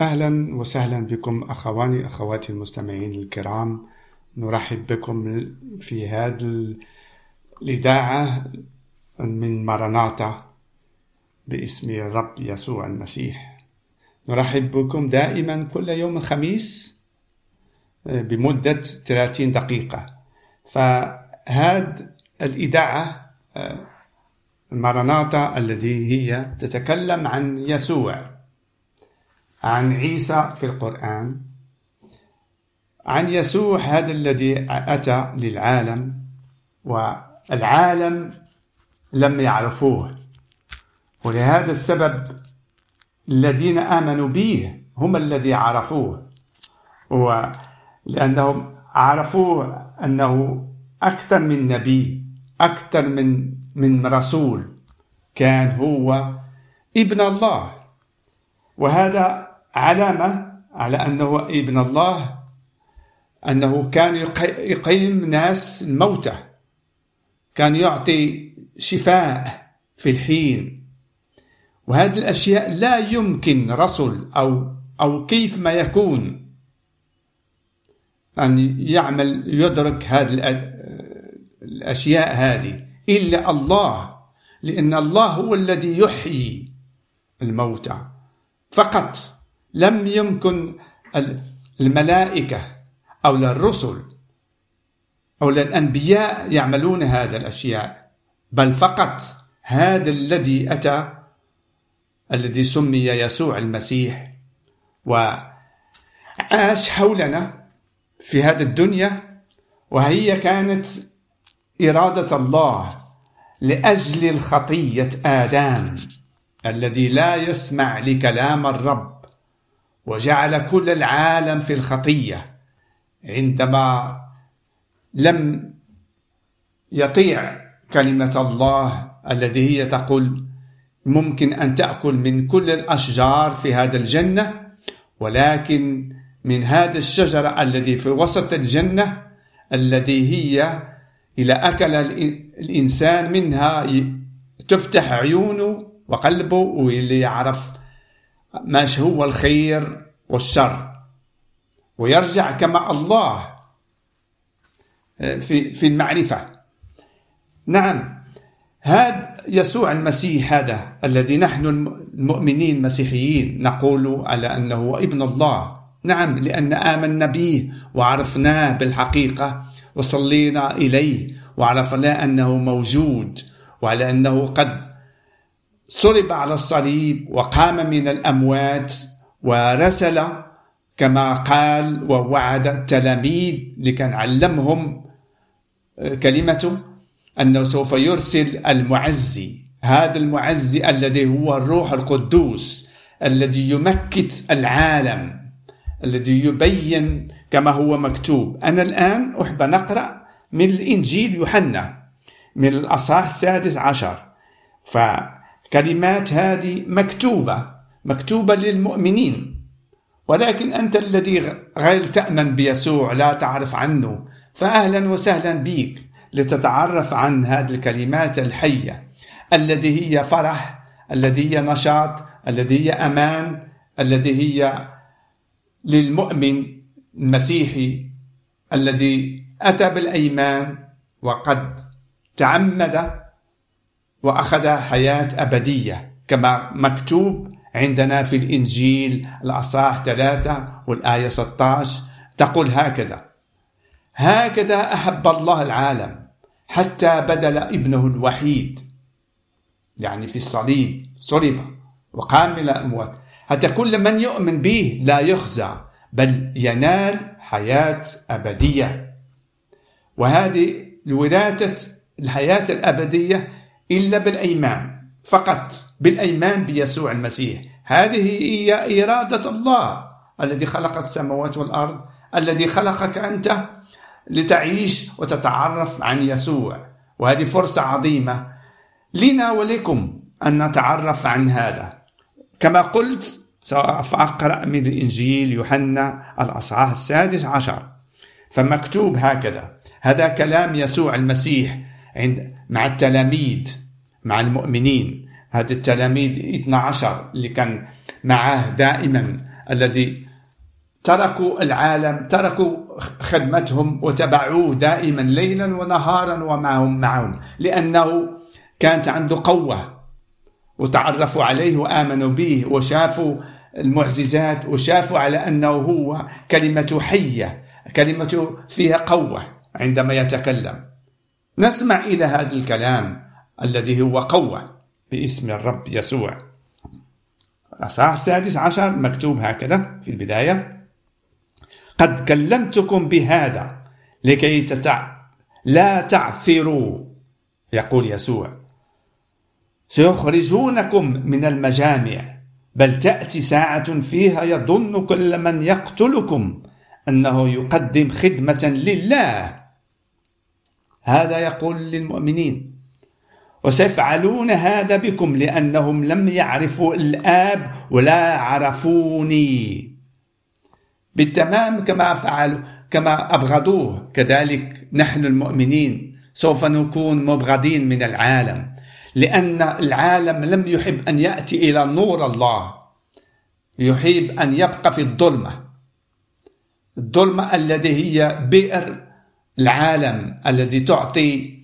أهلا وسهلا بكم أخواني أخواتي المستمعين الكرام. نرحب بكم في هذه الإذاعة من مرناطة باسم الرب يسوع المسيح. نرحب بكم دائما كل يوم خميس بمدة 30 دقيقة. فهذه الإذاعة مرناطة الذي هي تتكلم عن يسوع. عن عيسى في القرآن عن يسوع هذا الذي أتى للعالم والعالم لم يعرفوه. ولهذا السبب الذين آمنوا به هم الذي عرفوه. ولأنهم عرفوه أنه أكثر من نبي أكثر من من رسول كان هو ابن الله. وهذا علامة على أنه ابن الله أنه كان يقيم ناس الموتى. كان يعطي شفاء في الحين. وهذه الأشياء لا يمكن رسل أو أو كيف ما يكون أن يعمل يدرك هذه الأشياء هذه. إلا الله لأن الله هو الذي يحيي الموتى. فقط لم يمكن الملائكة أو للرسل أو للأنبياء يعملون هذا الأشياء بل فقط هذا الذي أتى الذي سمي يسوع المسيح. وعاش حولنا في هذه الدنيا وهي كانت إرادة الله لأجل الخطية آدم الذي لا يسمع لكلام الرب. وجعل كل العالم في الخطية عندما لم يطيع كلمة الله الذي هي تقول ممكن أن تأكل من كل الأشجار في هذا الجنة ولكن من هذا الشجره الذي في وسط الجنة الذي هي إذا أكل الإنسان منها تفتح عيونه وقلبه واللي يعرف ماش هو الخير والشر. ويرجع كما الله آه، في في المعرفة. نعم هذا يسوع المسيح هذا الذي نحن المؤمنين المسيحيين نقول على أنه ابن الله. نعم لأن آمنا به وعرفناه بالحقيقة وصلينا إليه وعرفنا أنه موجود وعلى أنه قد صلب على الصليب وقام من الأموات ورسل كما قال ووعد التلاميذ لكان علمهم آه، كلمته أنه سوف يرسل المعزي هذا المعزي الذي هو الروح القدوس الذي يمكت العالم الذي يبين كما هو مكتوب. أنا الآن أحب نقرأ من الإنجيل يوحنا من الأصحاح السادس عشر. ف كلمات هذه مكتوبة. مكتوبة للمؤمنين. ولكن أنت الذي غير تأمن بيسوع لا تعرف عنه. فأهلا وسهلا بك لتتعرف عن هذه الكلمات الحية. الذي هي فرح الذي هي نشاط الذي هي أمان الذي هي للمؤمن المسيحي الذي أتى بالأيمان وقد تعمد وأخذ حياة أبدية. كما مكتوب عندنا في الإنجيل الأصحاح 3 والآية 16 تقول هكذا. هكذا أحب الله العالم حتى بدل ابنه الوحيد. يعني في الصليب صلب وقام من الأموات حتى كل من يؤمن به لا يخزى بل ينال حياة أبدية. وهذه الولادة الحياة الأبدية إلا بالأيمان. فقط بالأيمان بيسوع المسيح. هذه هي إرادة الله الذي خلق السماوات والأرض الذي خلقك أنت لتعيش وتتعرف عن يسوع. وهذه فرصة عظيمة لنا ولكم أن نتعرف عن هذا. كما قلت سوف أقرأ من الإنجيل يوحنا الأصحاح السادس عشر. فمكتوب هكذا هذا كلام يسوع المسيح عند مع التلاميذ مع المؤمنين. هذا التلاميذ 12 اللي كان معاه دائما الذي تركوا العالم تركوا خدمتهم وتبعوه دائما ليلا ونهارا ومعهم معهم لأنه كانت عنده قوة وتعرفوا عليه وآمنوا به وشافوا المعجزات وشافوا على أنه هو كلمة حية كلمة فيها قوة عندما يتكلم. نسمع إلى هذا الكلام. الذي هو قوة باسم الرب يسوع. الأصحاح السادس عشر مكتوب هكذا في البداية. قد كلمتكم بهذا لكي تتع... لا تعثروا يقول يسوع. سيخرجونكم من المجامع بل تأتي ساعة فيها يظن كل من يقتلكم أنه يقدم خدمة لله. هذا يقول للمؤمنين. وسيفعلون هذا بكم لأنهم لم يعرفوا الآب ولا عرفوني. بالتمام كما فعلوا كما أبغضوه. كذلك نحن المؤمنين سوف نكون مبغضين من العالم لأن العالم لم يحب أن يأتي إلى نور الله. يحب أن يبقى في الظلمة. الظلمة التي هي بئر العالم الذي تعطي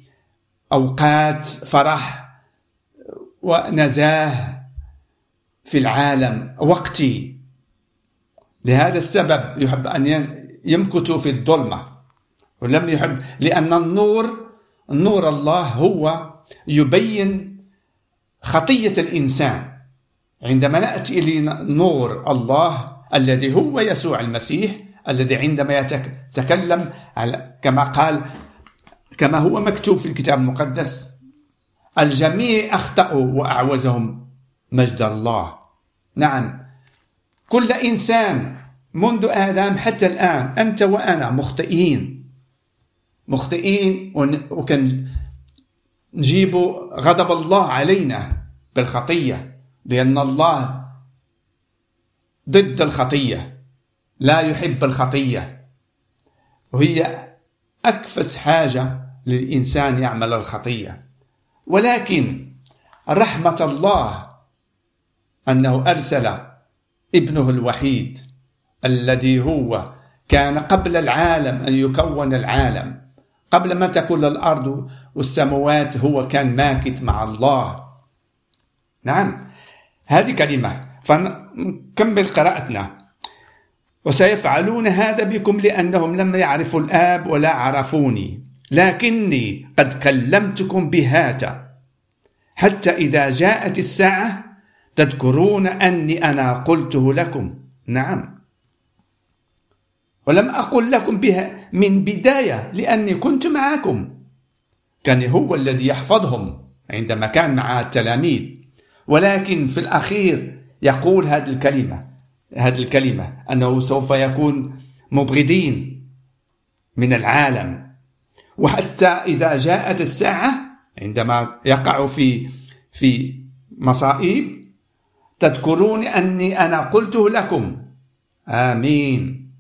أوقات فرح ونزاه في العالم وقتي. لهذا السبب يحب أن يمكثوا في الظلمة. ولم يحب لأن النور نور الله هو يبين خطية الإنسان. عندما نأتي إلى نور الله الذي هو يسوع المسيح الذي عندما يتكلم على كما قال كما هو مكتوب في الكتاب المقدس. الجميع أخطأوا وأعوزهم مجد الله. نعم. كل إنسان منذ آدم حتى الآن أنت وأنا مخطئين. مخطئين وكان نجيب غضب الله علينا بالخطية لأن الله ضد الخطية لا يحب الخطية. وهي أكفس حاجة للإنسان يعمل الخطية. ولكن رحمة الله أنه أرسل ابنه الوحيد الذي هو كان قبل العالم أن يكون العالم. قبل ما تكون الأرض والسماوات هو كان ماكت مع الله. نعم هذه كلمة. فنكمل قراءتنا. وسيفعلون هذا بكم لأنهم لم يعرفوا الآب ولا عرفوني. لكني قد كلمتكم بهذا حتى إذا جاءت الساعة تذكرون أني أنا قلته لكم. نعم. ولم أقل لكم بها من بداية لأني كنت معكم. كان هو الذي يحفظهم عندما كان مع التلاميذ. ولكن في الأخير يقول هذه الكلمة هذه الكلمة أنه سوف يكون مبغضين من العالم. وحتى إذا جاءت الساعة عندما يقع في في مصائب تذكرون أني أنا قلته لكم. آمين.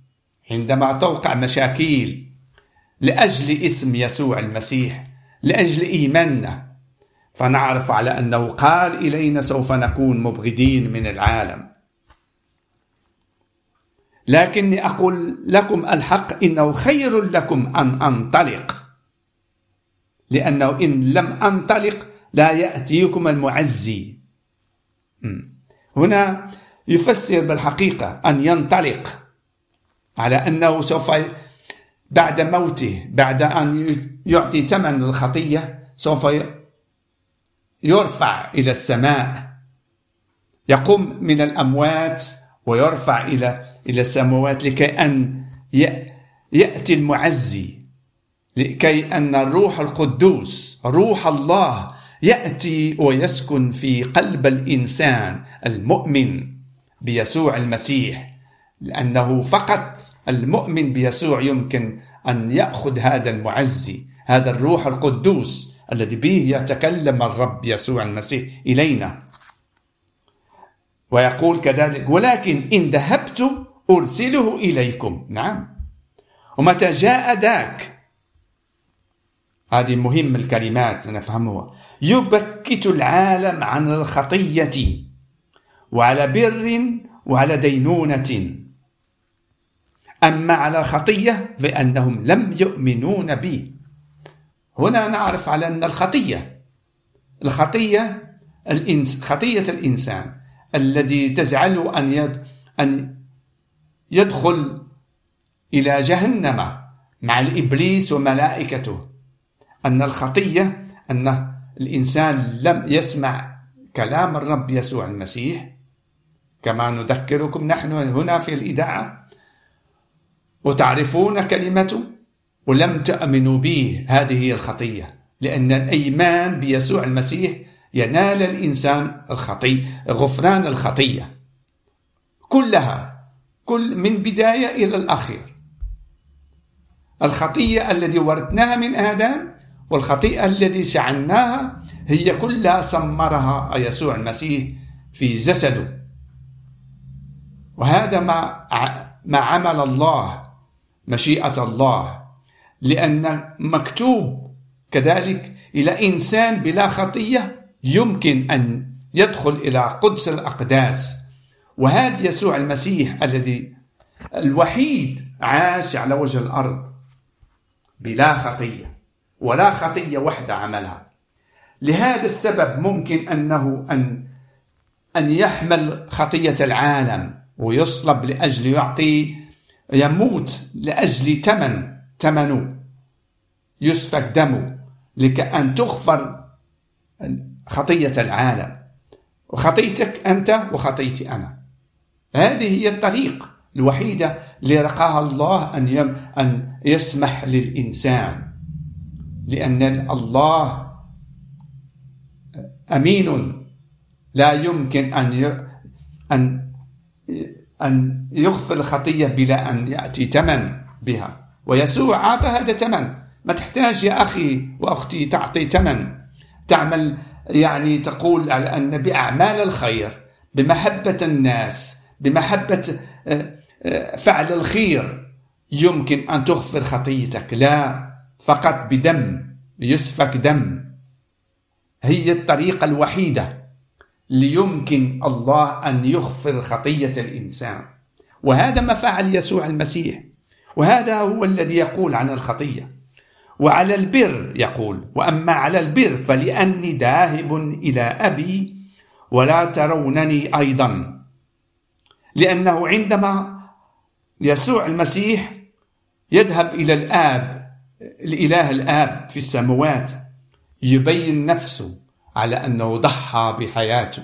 عندما توقع مشاكل لأجل اسم يسوع المسيح لأجل إيماننا فنعرف على أنه قال إلينا سوف نكون مبغضين من العالم. لكني أقول لكم الحق إنه خير لكم أن أنطلق. لأنه إن لم أنطلق لا يأتيكم المعزي. هنا يفسر بالحقيقة أن ينطلق على أنه سوف بعد موته بعد أن يعطي ثمن الخطية سوف يرفع إلى السماء. يقوم من الأموات ويرفع إلى إلى السماوات لكي أن يأتي المعزي. لكي أن الروح القدوس روح الله يأتي ويسكن في قلب الإنسان المؤمن بيسوع المسيح لأنه فقط المؤمن بيسوع يمكن أن يأخذ هذا المعزي هذا الروح القدوس الذي به يتكلم الرب يسوع المسيح إلينا. ويقول كذلك ولكن إن ذهبت أرسله إليكم. نعم. ومتى جاء ذاك؟ هذه مهم الكلمات نفهمها. يبكت العالم عن الخطية وعلى بر وعلى دينونة. أما على خطية فإنهم لم يؤمنون بي. هنا نعرف على أن الخطية الخطية الإنس خطية الإنسان الذي تجعله أن أن يدخل إلى جهنم مع الإبليس وملائكته. أن الخطية أن الإنسان لم يسمع كلام الرب يسوع المسيح. كما نذكركم نحن هنا في الإذاعة. وتعرفون كلمته ولم تؤمنوا به هذه الخطية لأن الإيمان بيسوع المسيح ينال الإنسان الخطية غفران الخطية. كلها كل من بداية إلى الأخير. الخطية التي ورثناها من آدم والخطيئة التي شعناها هي كلها سمرها يسوع المسيح في جسده. وهذا ما ما عمل الله مشيئة الله لأن مكتوب كذلك إلى إنسان بلا خطية يمكن أن يدخل إلى قدس الأقداس. وهذا يسوع المسيح الذي الوحيد عاش على وجه الأرض بلا خطية. ولا خطية وحدة عملها. لهذا السبب ممكن أنه أن أن يحمل خطية العالم ويصلب لأجل يعطي يموت لأجل ثمن ثمنه يسفك دمه لكأن تغفر خطية العالم. وخطيتك أنت وخطيتي أنا. هذه هي الطريق الوحيدة اللي رقاها الله أن يم أن يسمح للإنسان. لأن الله أمين. لا يمكن أن أن أن يغفر الخطية بلا أن يأتي ثمن بها. ويسوع أعطى هذا ثمن ما تحتاج يا أخي وأختي تعطي ثمن تعمل يعني تقول على أن بأعمال الخير بمحبة الناس بمحبة آه، آه، فعل الخير يمكن أن تغفر خطيتك. لا. فقط بدم يسفك دم. هي الطريقة الوحيدة ليمكن الله أن يغفر خطية الإنسان. وهذا ما فعل يسوع المسيح. وهذا هو الذي يقول عن الخطية. وعلى البر يقول وأما على البر فلأني ذاهب إلى أبي ولا ترونني أيضا. لأنه عندما يسوع المسيح يذهب إلى الآب الإله الآب في السماوات يبين نفسه على أنه ضحى بحياته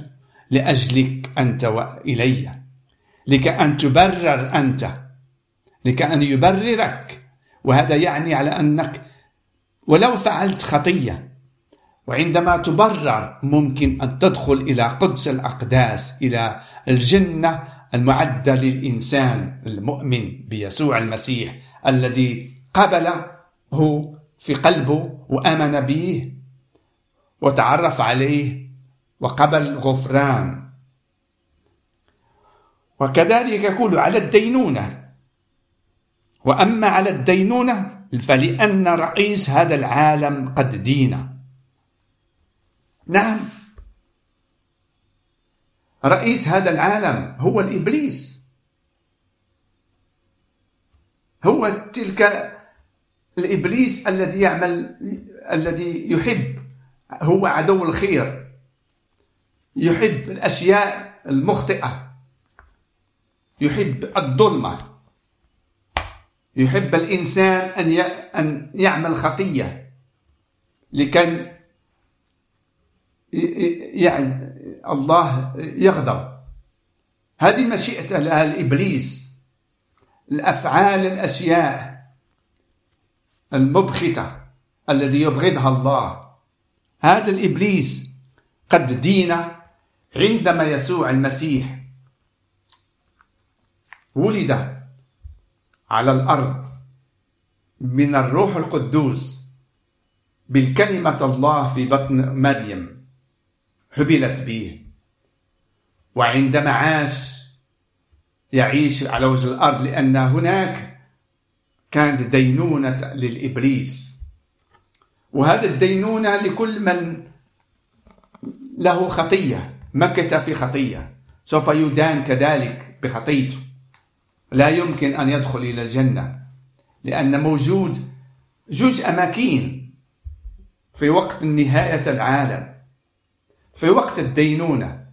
لأجلك أنت وإلي لكأن تبرر أنت لكأن يبررك. وهذا يعني على أنك ولو فعلت خطية وعندما تبرر ممكن أن تدخل إلى قدس الأقداس إلى الجنة المعدة للإنسان المؤمن بيسوع المسيح الذي قبله في قلبه وآمن به وتعرف عليه وقبل غفران. وكذلك يقول على الدينونة. وأما على الدينونة فلأن رئيس هذا العالم قد دين نعم. رئيس هذا العالم هو الإبليس. هو تلك الإبليس الذي يعمل الذي يحب هو عدو الخير يحب الأشياء المخطئة يحب الظلمة يحب الإنسان أن أن يعمل خطية لكن يعز الله يغضب. هذه مشيئة الإبليس الأفعال الأشياء المبخته الذي يبغضها الله. هذا الإبليس قد دين عندما يسوع المسيح ولد على الأرض من الروح القدوس بالكلمة الله في بطن مريم حبلت به. وعندما عاش يعيش على وجه الأرض لأن هناك كانت دينونة للإبليس. وهذا الدينونة لكل من له خطية مكت في خطية. سوف يدان كذلك بخطيته. لا يمكن أن يدخل إلى الجنة لأن موجود جوج أماكن في وقت نهاية العالم في وقت الدينونة.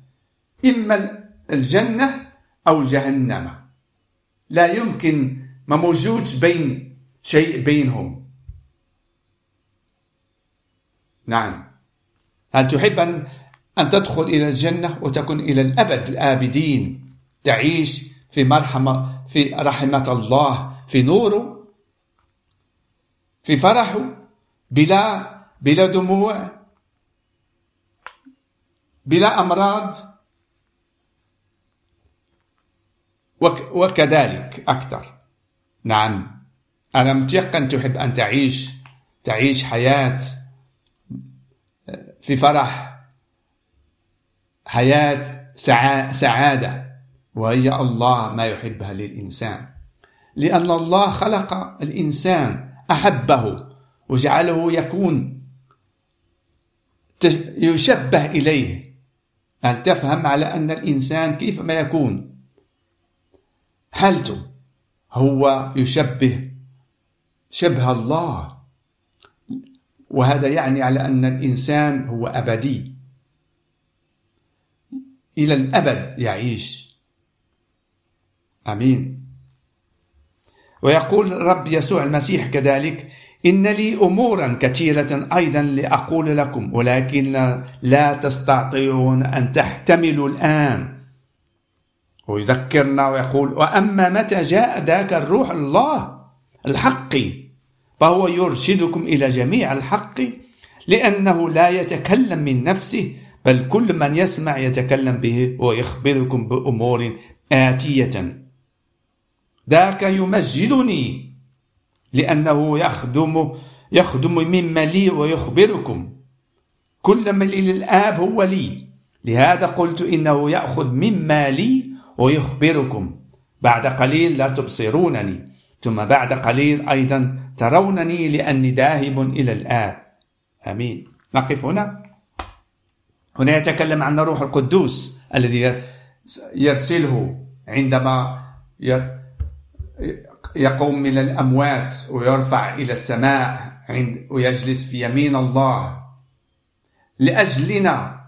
إما الجنة أو جهنم. لا يمكن ما موجود بين شيء بينهم. نعم. هل تحب أن أن تدخل إلى الجنة وتكون إلى الأبد الآبدين تعيش في مرحمة في رحمة الله في نوره في فرحه بلا بلا دموع بلا أمراض؟ وكذلك أكثر. نعم. أنا متيقن تحب أن تعيش تعيش حياة في فرح حياة سعادة وهي الله ما يحبها للإنسان. لأن الله خلق الإنسان أحبه وجعله يكون يشبه إليه. هل تفهم على أن الإنسان كيف ما يكون؟ حالته هو يشبه شبه الله. وهذا يعني على أن الإنسان هو أبدي. إلى الأبد يعيش. آمين. ويقول رب يسوع المسيح كذلك إن لي أمورا كثيرة أيضا لأقول لكم ولكن لا تستطيعون أن تحتملوا الآن. ويذكرنا ويقول وأما متى جاء ذاك الروح الله؟ الحق. فهو يرشدكم إلى جميع الحق لأنه لا يتكلم من نفسه بل كل من يسمع يتكلم به ويخبركم بأمور آتية. ذاك يمجدني لأنه يخدم يخدم مما لي ويخبركم. كل من لي للآب هو لي لهذا قلت إنه يأخذ مما لي ويخبركم. بعد قليل لا تبصرونني ثم بعد قليل أيضا ترونني لأني ذاهب إلى الآب. آمين. نقف هنا. هنا يتكلم عن الروح القدوس الذي يرسله عندما يقوم من الأموات ويرفع إلى السماء عند ويجلس في يمين الله. لأجلنا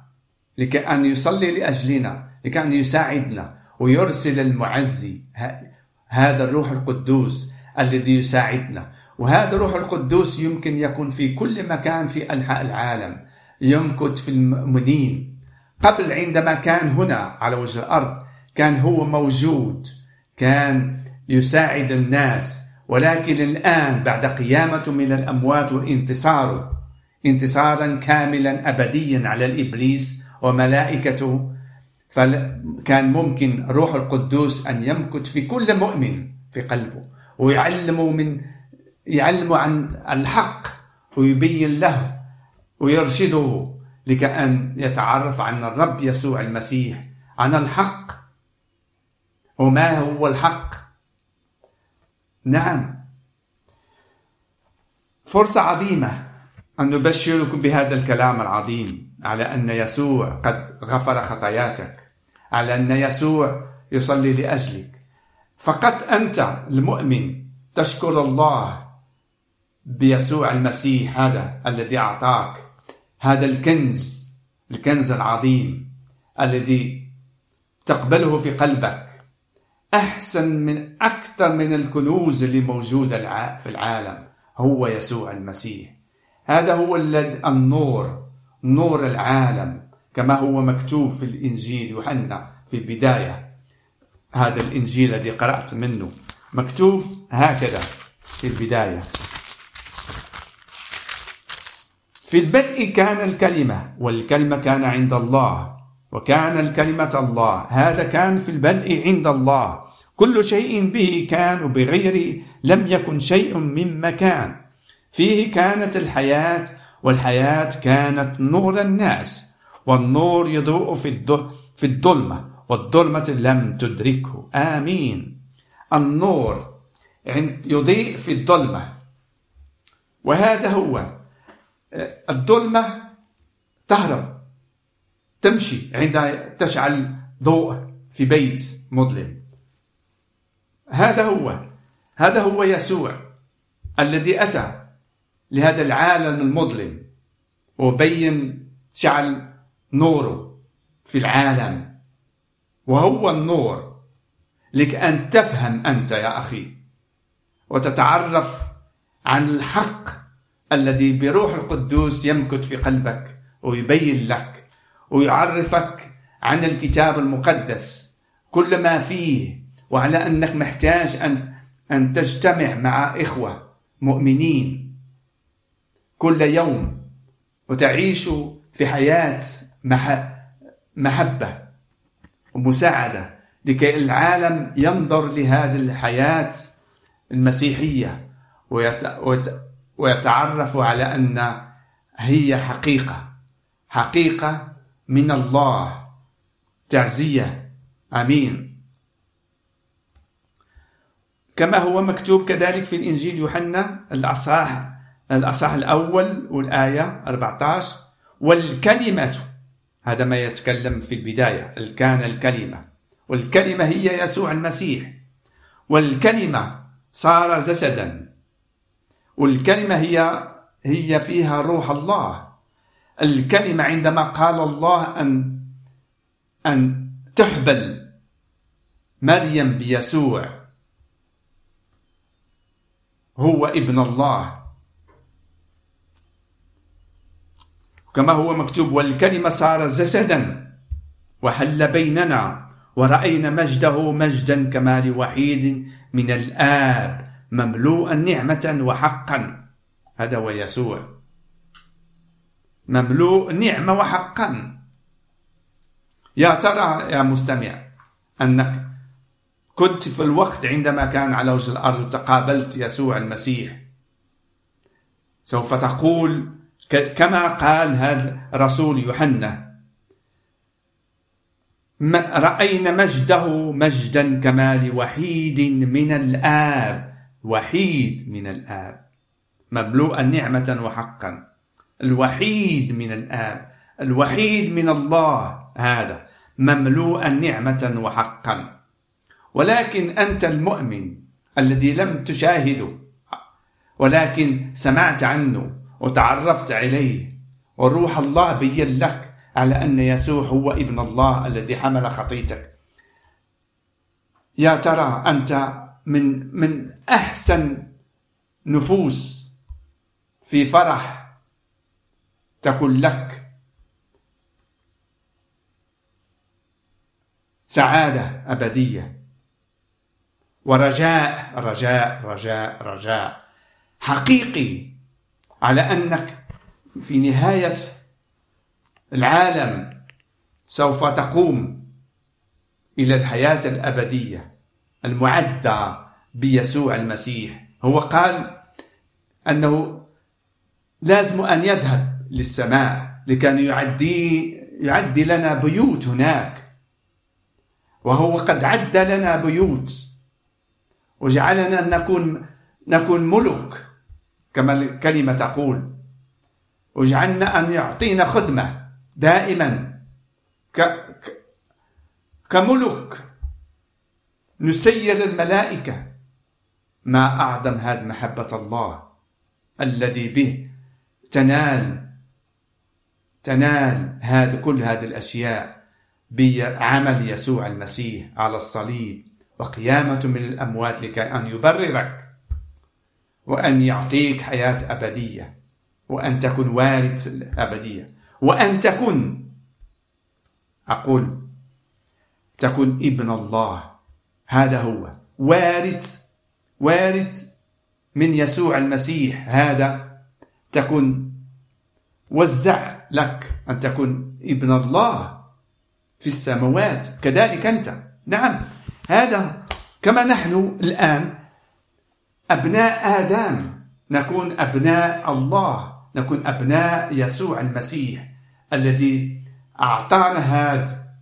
لكي أن يصلي لأجلنا لكي أن يساعدنا. ويرسل المعزي هذا الروح القدوس الذي يساعدنا. وهذا الروح القدوس يمكن يكون في كل مكان في أنحاء العالم يمكث في المؤمنين. قبل عندما كان هنا على وجه الأرض كان هو موجود كان يساعد الناس. ولكن الآن بعد قيامته من الأموات وانتصاره انتصارا كاملا أبديا على الإبليس وملائكته فكان ممكن روح القدوس أن يمكث في كل مؤمن في قلبه ويعلمه من يعلمه عن الحق ويبين له ويرشده لكأن يتعرف عن الرب يسوع المسيح عن الحق. وما هو الحق؟ نعم. فرصة عظيمة أن نبشركم بهذا الكلام العظيم. على أن يسوع قد غفر خطاياتك على أن يسوع يصلي لأجلك. فقط أنت المؤمن تشكر الله بيسوع المسيح هذا الذي أعطاك هذا الكنز الكنز العظيم الذي تقبله في قلبك. أحسن من أكثر من الكنوز اللي موجودة في العالم هو يسوع المسيح. هذا هو النور نور العالم كما هو مكتوب في الإنجيل يوحنا في البداية. هذا الإنجيل الذي قرأت منه. مكتوب هكذا في البداية. في البدء كان الكلمة والكلمة كان عند الله وكان الكلمة الله. هذا كان في البدء عند الله. كل شيء به كان وبغيره لم يكن شيء مما كان فيه كانت الحياة والحياة كانت نور الناس والنور يضوء في في الظلمة والظلمة لم تدركه. آمين. النور يضيء في الظلمة. وهذا هو. الظلمة تهرب تمشي عند تشعل ضوء في بيت مظلم. هذا هو. هذا هو يسوع الذي أتى لهذا العالم المظلم. وبين شعل نوره في العالم. وهو النور. لك أن تفهم أنت يا أخي. وتتعرف عن الحق الذي بروح القدوس يمكث في قلبك ويبين لك ويعرفك عن الكتاب المقدس. كل ما فيه. وعلى أنك محتاج أن أن تجتمع مع إخوة مؤمنين. كل يوم وتعيش في حياة محبة ومساعدة لكي العالم ينظر لهذه الحياة المسيحية ويتعرف على أن هي حقيقة حقيقة من الله تعزية أمين. كما هو مكتوب كذلك في الإنجيل يوحنا الأصحاح الأصحاح الأول والآية 14 والكلمة هذا ما يتكلم في البداية كان الكلمة. والكلمة هي يسوع المسيح. والكلمة صار جسدا. والكلمة هي هي فيها روح الله. الكلمة عندما قال الله أن أن تحبل مريم بيسوع هو ابن الله. كما هو مكتوب والكلمة صار جسدا وحل بيننا ورأينا مجده مجدا كما لوحيد من الآب مملوءا نعمة وحقا. هذا هو يسوع. مملوء نعمة وحقا. يا ترى يا مستمع أنك كنت في الوقت عندما كان على وجه الأرض وتقابلت يسوع المسيح سوف تقول كما قال هذا رسول يوحنا. رأينا مجده مجدا كما لوحيد من الآب. وحيد من الآب. مملوءا نعمة وحقا. الوحيد من الآب. الوحيد من الله. هذا. مملوءا نعمة وحقا. ولكن أنت المؤمن الذي لم تشاهده. ولكن سمعت عنه. وتعرفت عليه. وروح الله بين لك على أن يسوع هو ابن الله الذي حمل خطيتك. يا ترى أنت من من أحسن نفوس في فرح تكن لك؟ سعادة أبدية. ورجاء رجاء رجاء رجاء. حقيقي على أنك في نهاية العالم سوف تقوم إلى الحياة الأبدية المعدة بيسوع المسيح. هو قال أنه لازم أن يذهب للسماء لكي يعدي يعدي لنا بيوت هناك. وهو قد عد لنا بيوت. وجعلنا نكون نكون ملك. كما الكلمة تقول وجعلنا أن يعطينا خدمة دائما ك... ك... كملك نسير الملائكة. ما أعظم هذه محبة الله الذي به تنال تنال هذا كل هذه الأشياء بعمل يسوع المسيح على الصليب وقيامة من الأموات لكي أن يبررك. وأن يعطيك حياة أبدية وأن تكون وارث الأبدية وأن تكون أقول تكون ابن الله. هذا هو. وارث وارث من يسوع المسيح. هذا تكون وزع لك أن تكون ابن الله في السماوات. كذلك أنت. نعم. هذا كما نحن الآن أبناء آدم. نكون أبناء الله. نكون أبناء يسوع المسيح الذي أعطانا هذا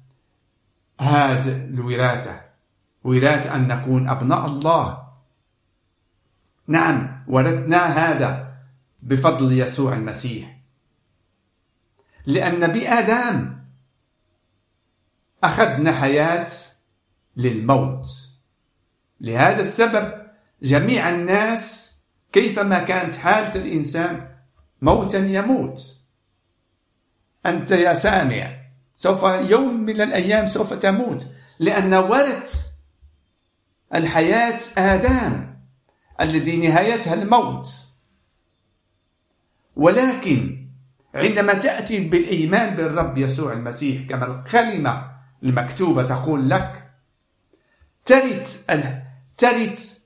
هذا الوراثة. وراثة أن نكون أبناء الله. نعم ورثنا هذا بفضل يسوع المسيح. لأن بآدم أخذنا حياة للموت. لهذا السبب جميع الناس كيفما كانت حالة الإنسان موتا يموت. أنت يا سامع سوف يوم من الأيام سوف تموت. لأن ورث الحياة آدم الذي نهايتها الموت. ولكن عندما تأتي بالإيمان بالرب يسوع المسيح كما الكلمة المكتوبة تقول لك ترث ترث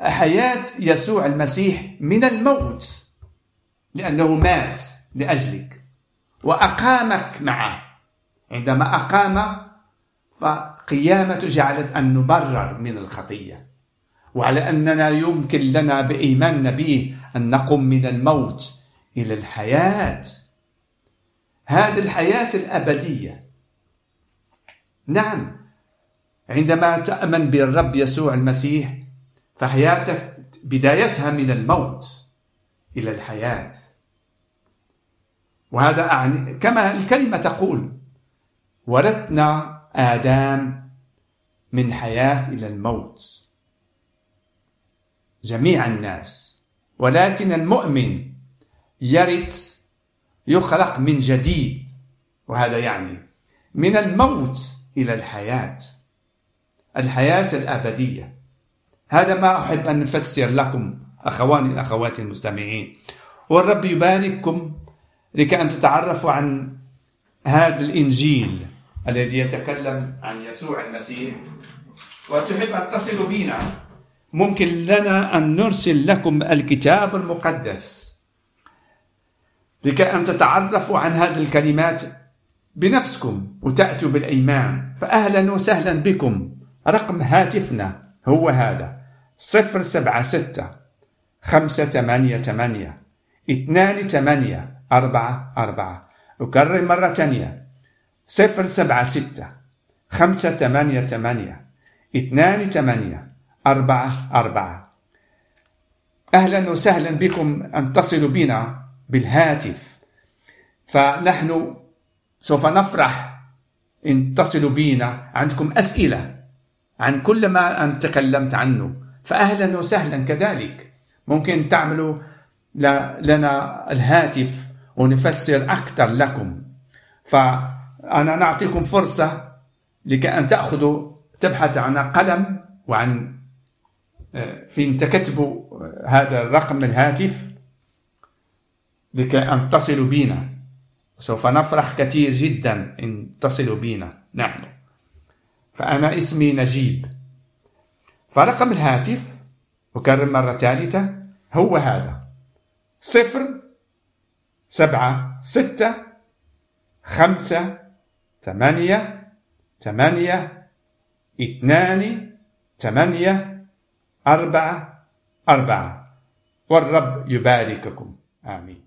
حياة يسوع المسيح من الموت لأنه مات لأجلك وأقامك معه. عندما أقام فقيامة جعلت أن نبرر من الخطية. وعلى أننا يمكن لنا بإيماننا به أن نقوم من الموت إلى الحياة. هذه الحياة الأبدية. نعم عندما تأمن بالرب يسوع المسيح فحياتك بدايتها من الموت إلى الحياة. وهذا أعني كما الكلمة تقول ورثنا آدم من حياة إلى الموت. جميع الناس ولكن المؤمن يرث يخلق من جديد. وهذا يعني من الموت إلى الحياة الحياة الأبدية. هذا ما أحب أن نفسر لكم أخواني الأخوات المستمعين. والرب يبارككم لكي أن تتعرفوا عن هذا الإنجيل الذي يتكلم عن يسوع المسيح. وتحب أن تصلوا بنا ممكن لنا أن نرسل لكم الكتاب المقدس لكي أن تتعرفوا عن هذه الكلمات بنفسكم وتأتوا بالإيمان. فأهلا وسهلا بكم. رقم هاتفنا هو هذا. صفر سبعة ستة خمسة ثمانية ثمانية اثنان ثمانية أربعة أربعة أكرر مرة ثانية صفر سبعة ستة خمسة ثمانية ثمانية اثنان ثمانية أربعة أربعة أهلا وسهلا بكم أن تصلوا بنا بالهاتف. فنحن سوف نفرح إن تصلوا بنا. عندكم أسئلة عن كل ما أن تكلمت عنه. فأهلا وسهلا كذلك. ممكن تعملوا لنا الهاتف ونفسر أكثر لكم. فأنا نعطيكم فرصة لكي أن تأخذوا تبحث عن قلم وعن آه، فين تكتبوا هذا الرقم الهاتف لكي أن تصلوا بنا. سوف نفرح كثير جدا إن تصلوا بنا نحن. فأنا اسمي نجيب. فرقم الهاتف أكرر مرة ثالثة هو هذا. صفر سبعة ستة خمسة ثمانية ثمانية اثنان ثمانية أربعة أربعة. والرب يبارككم. آمين.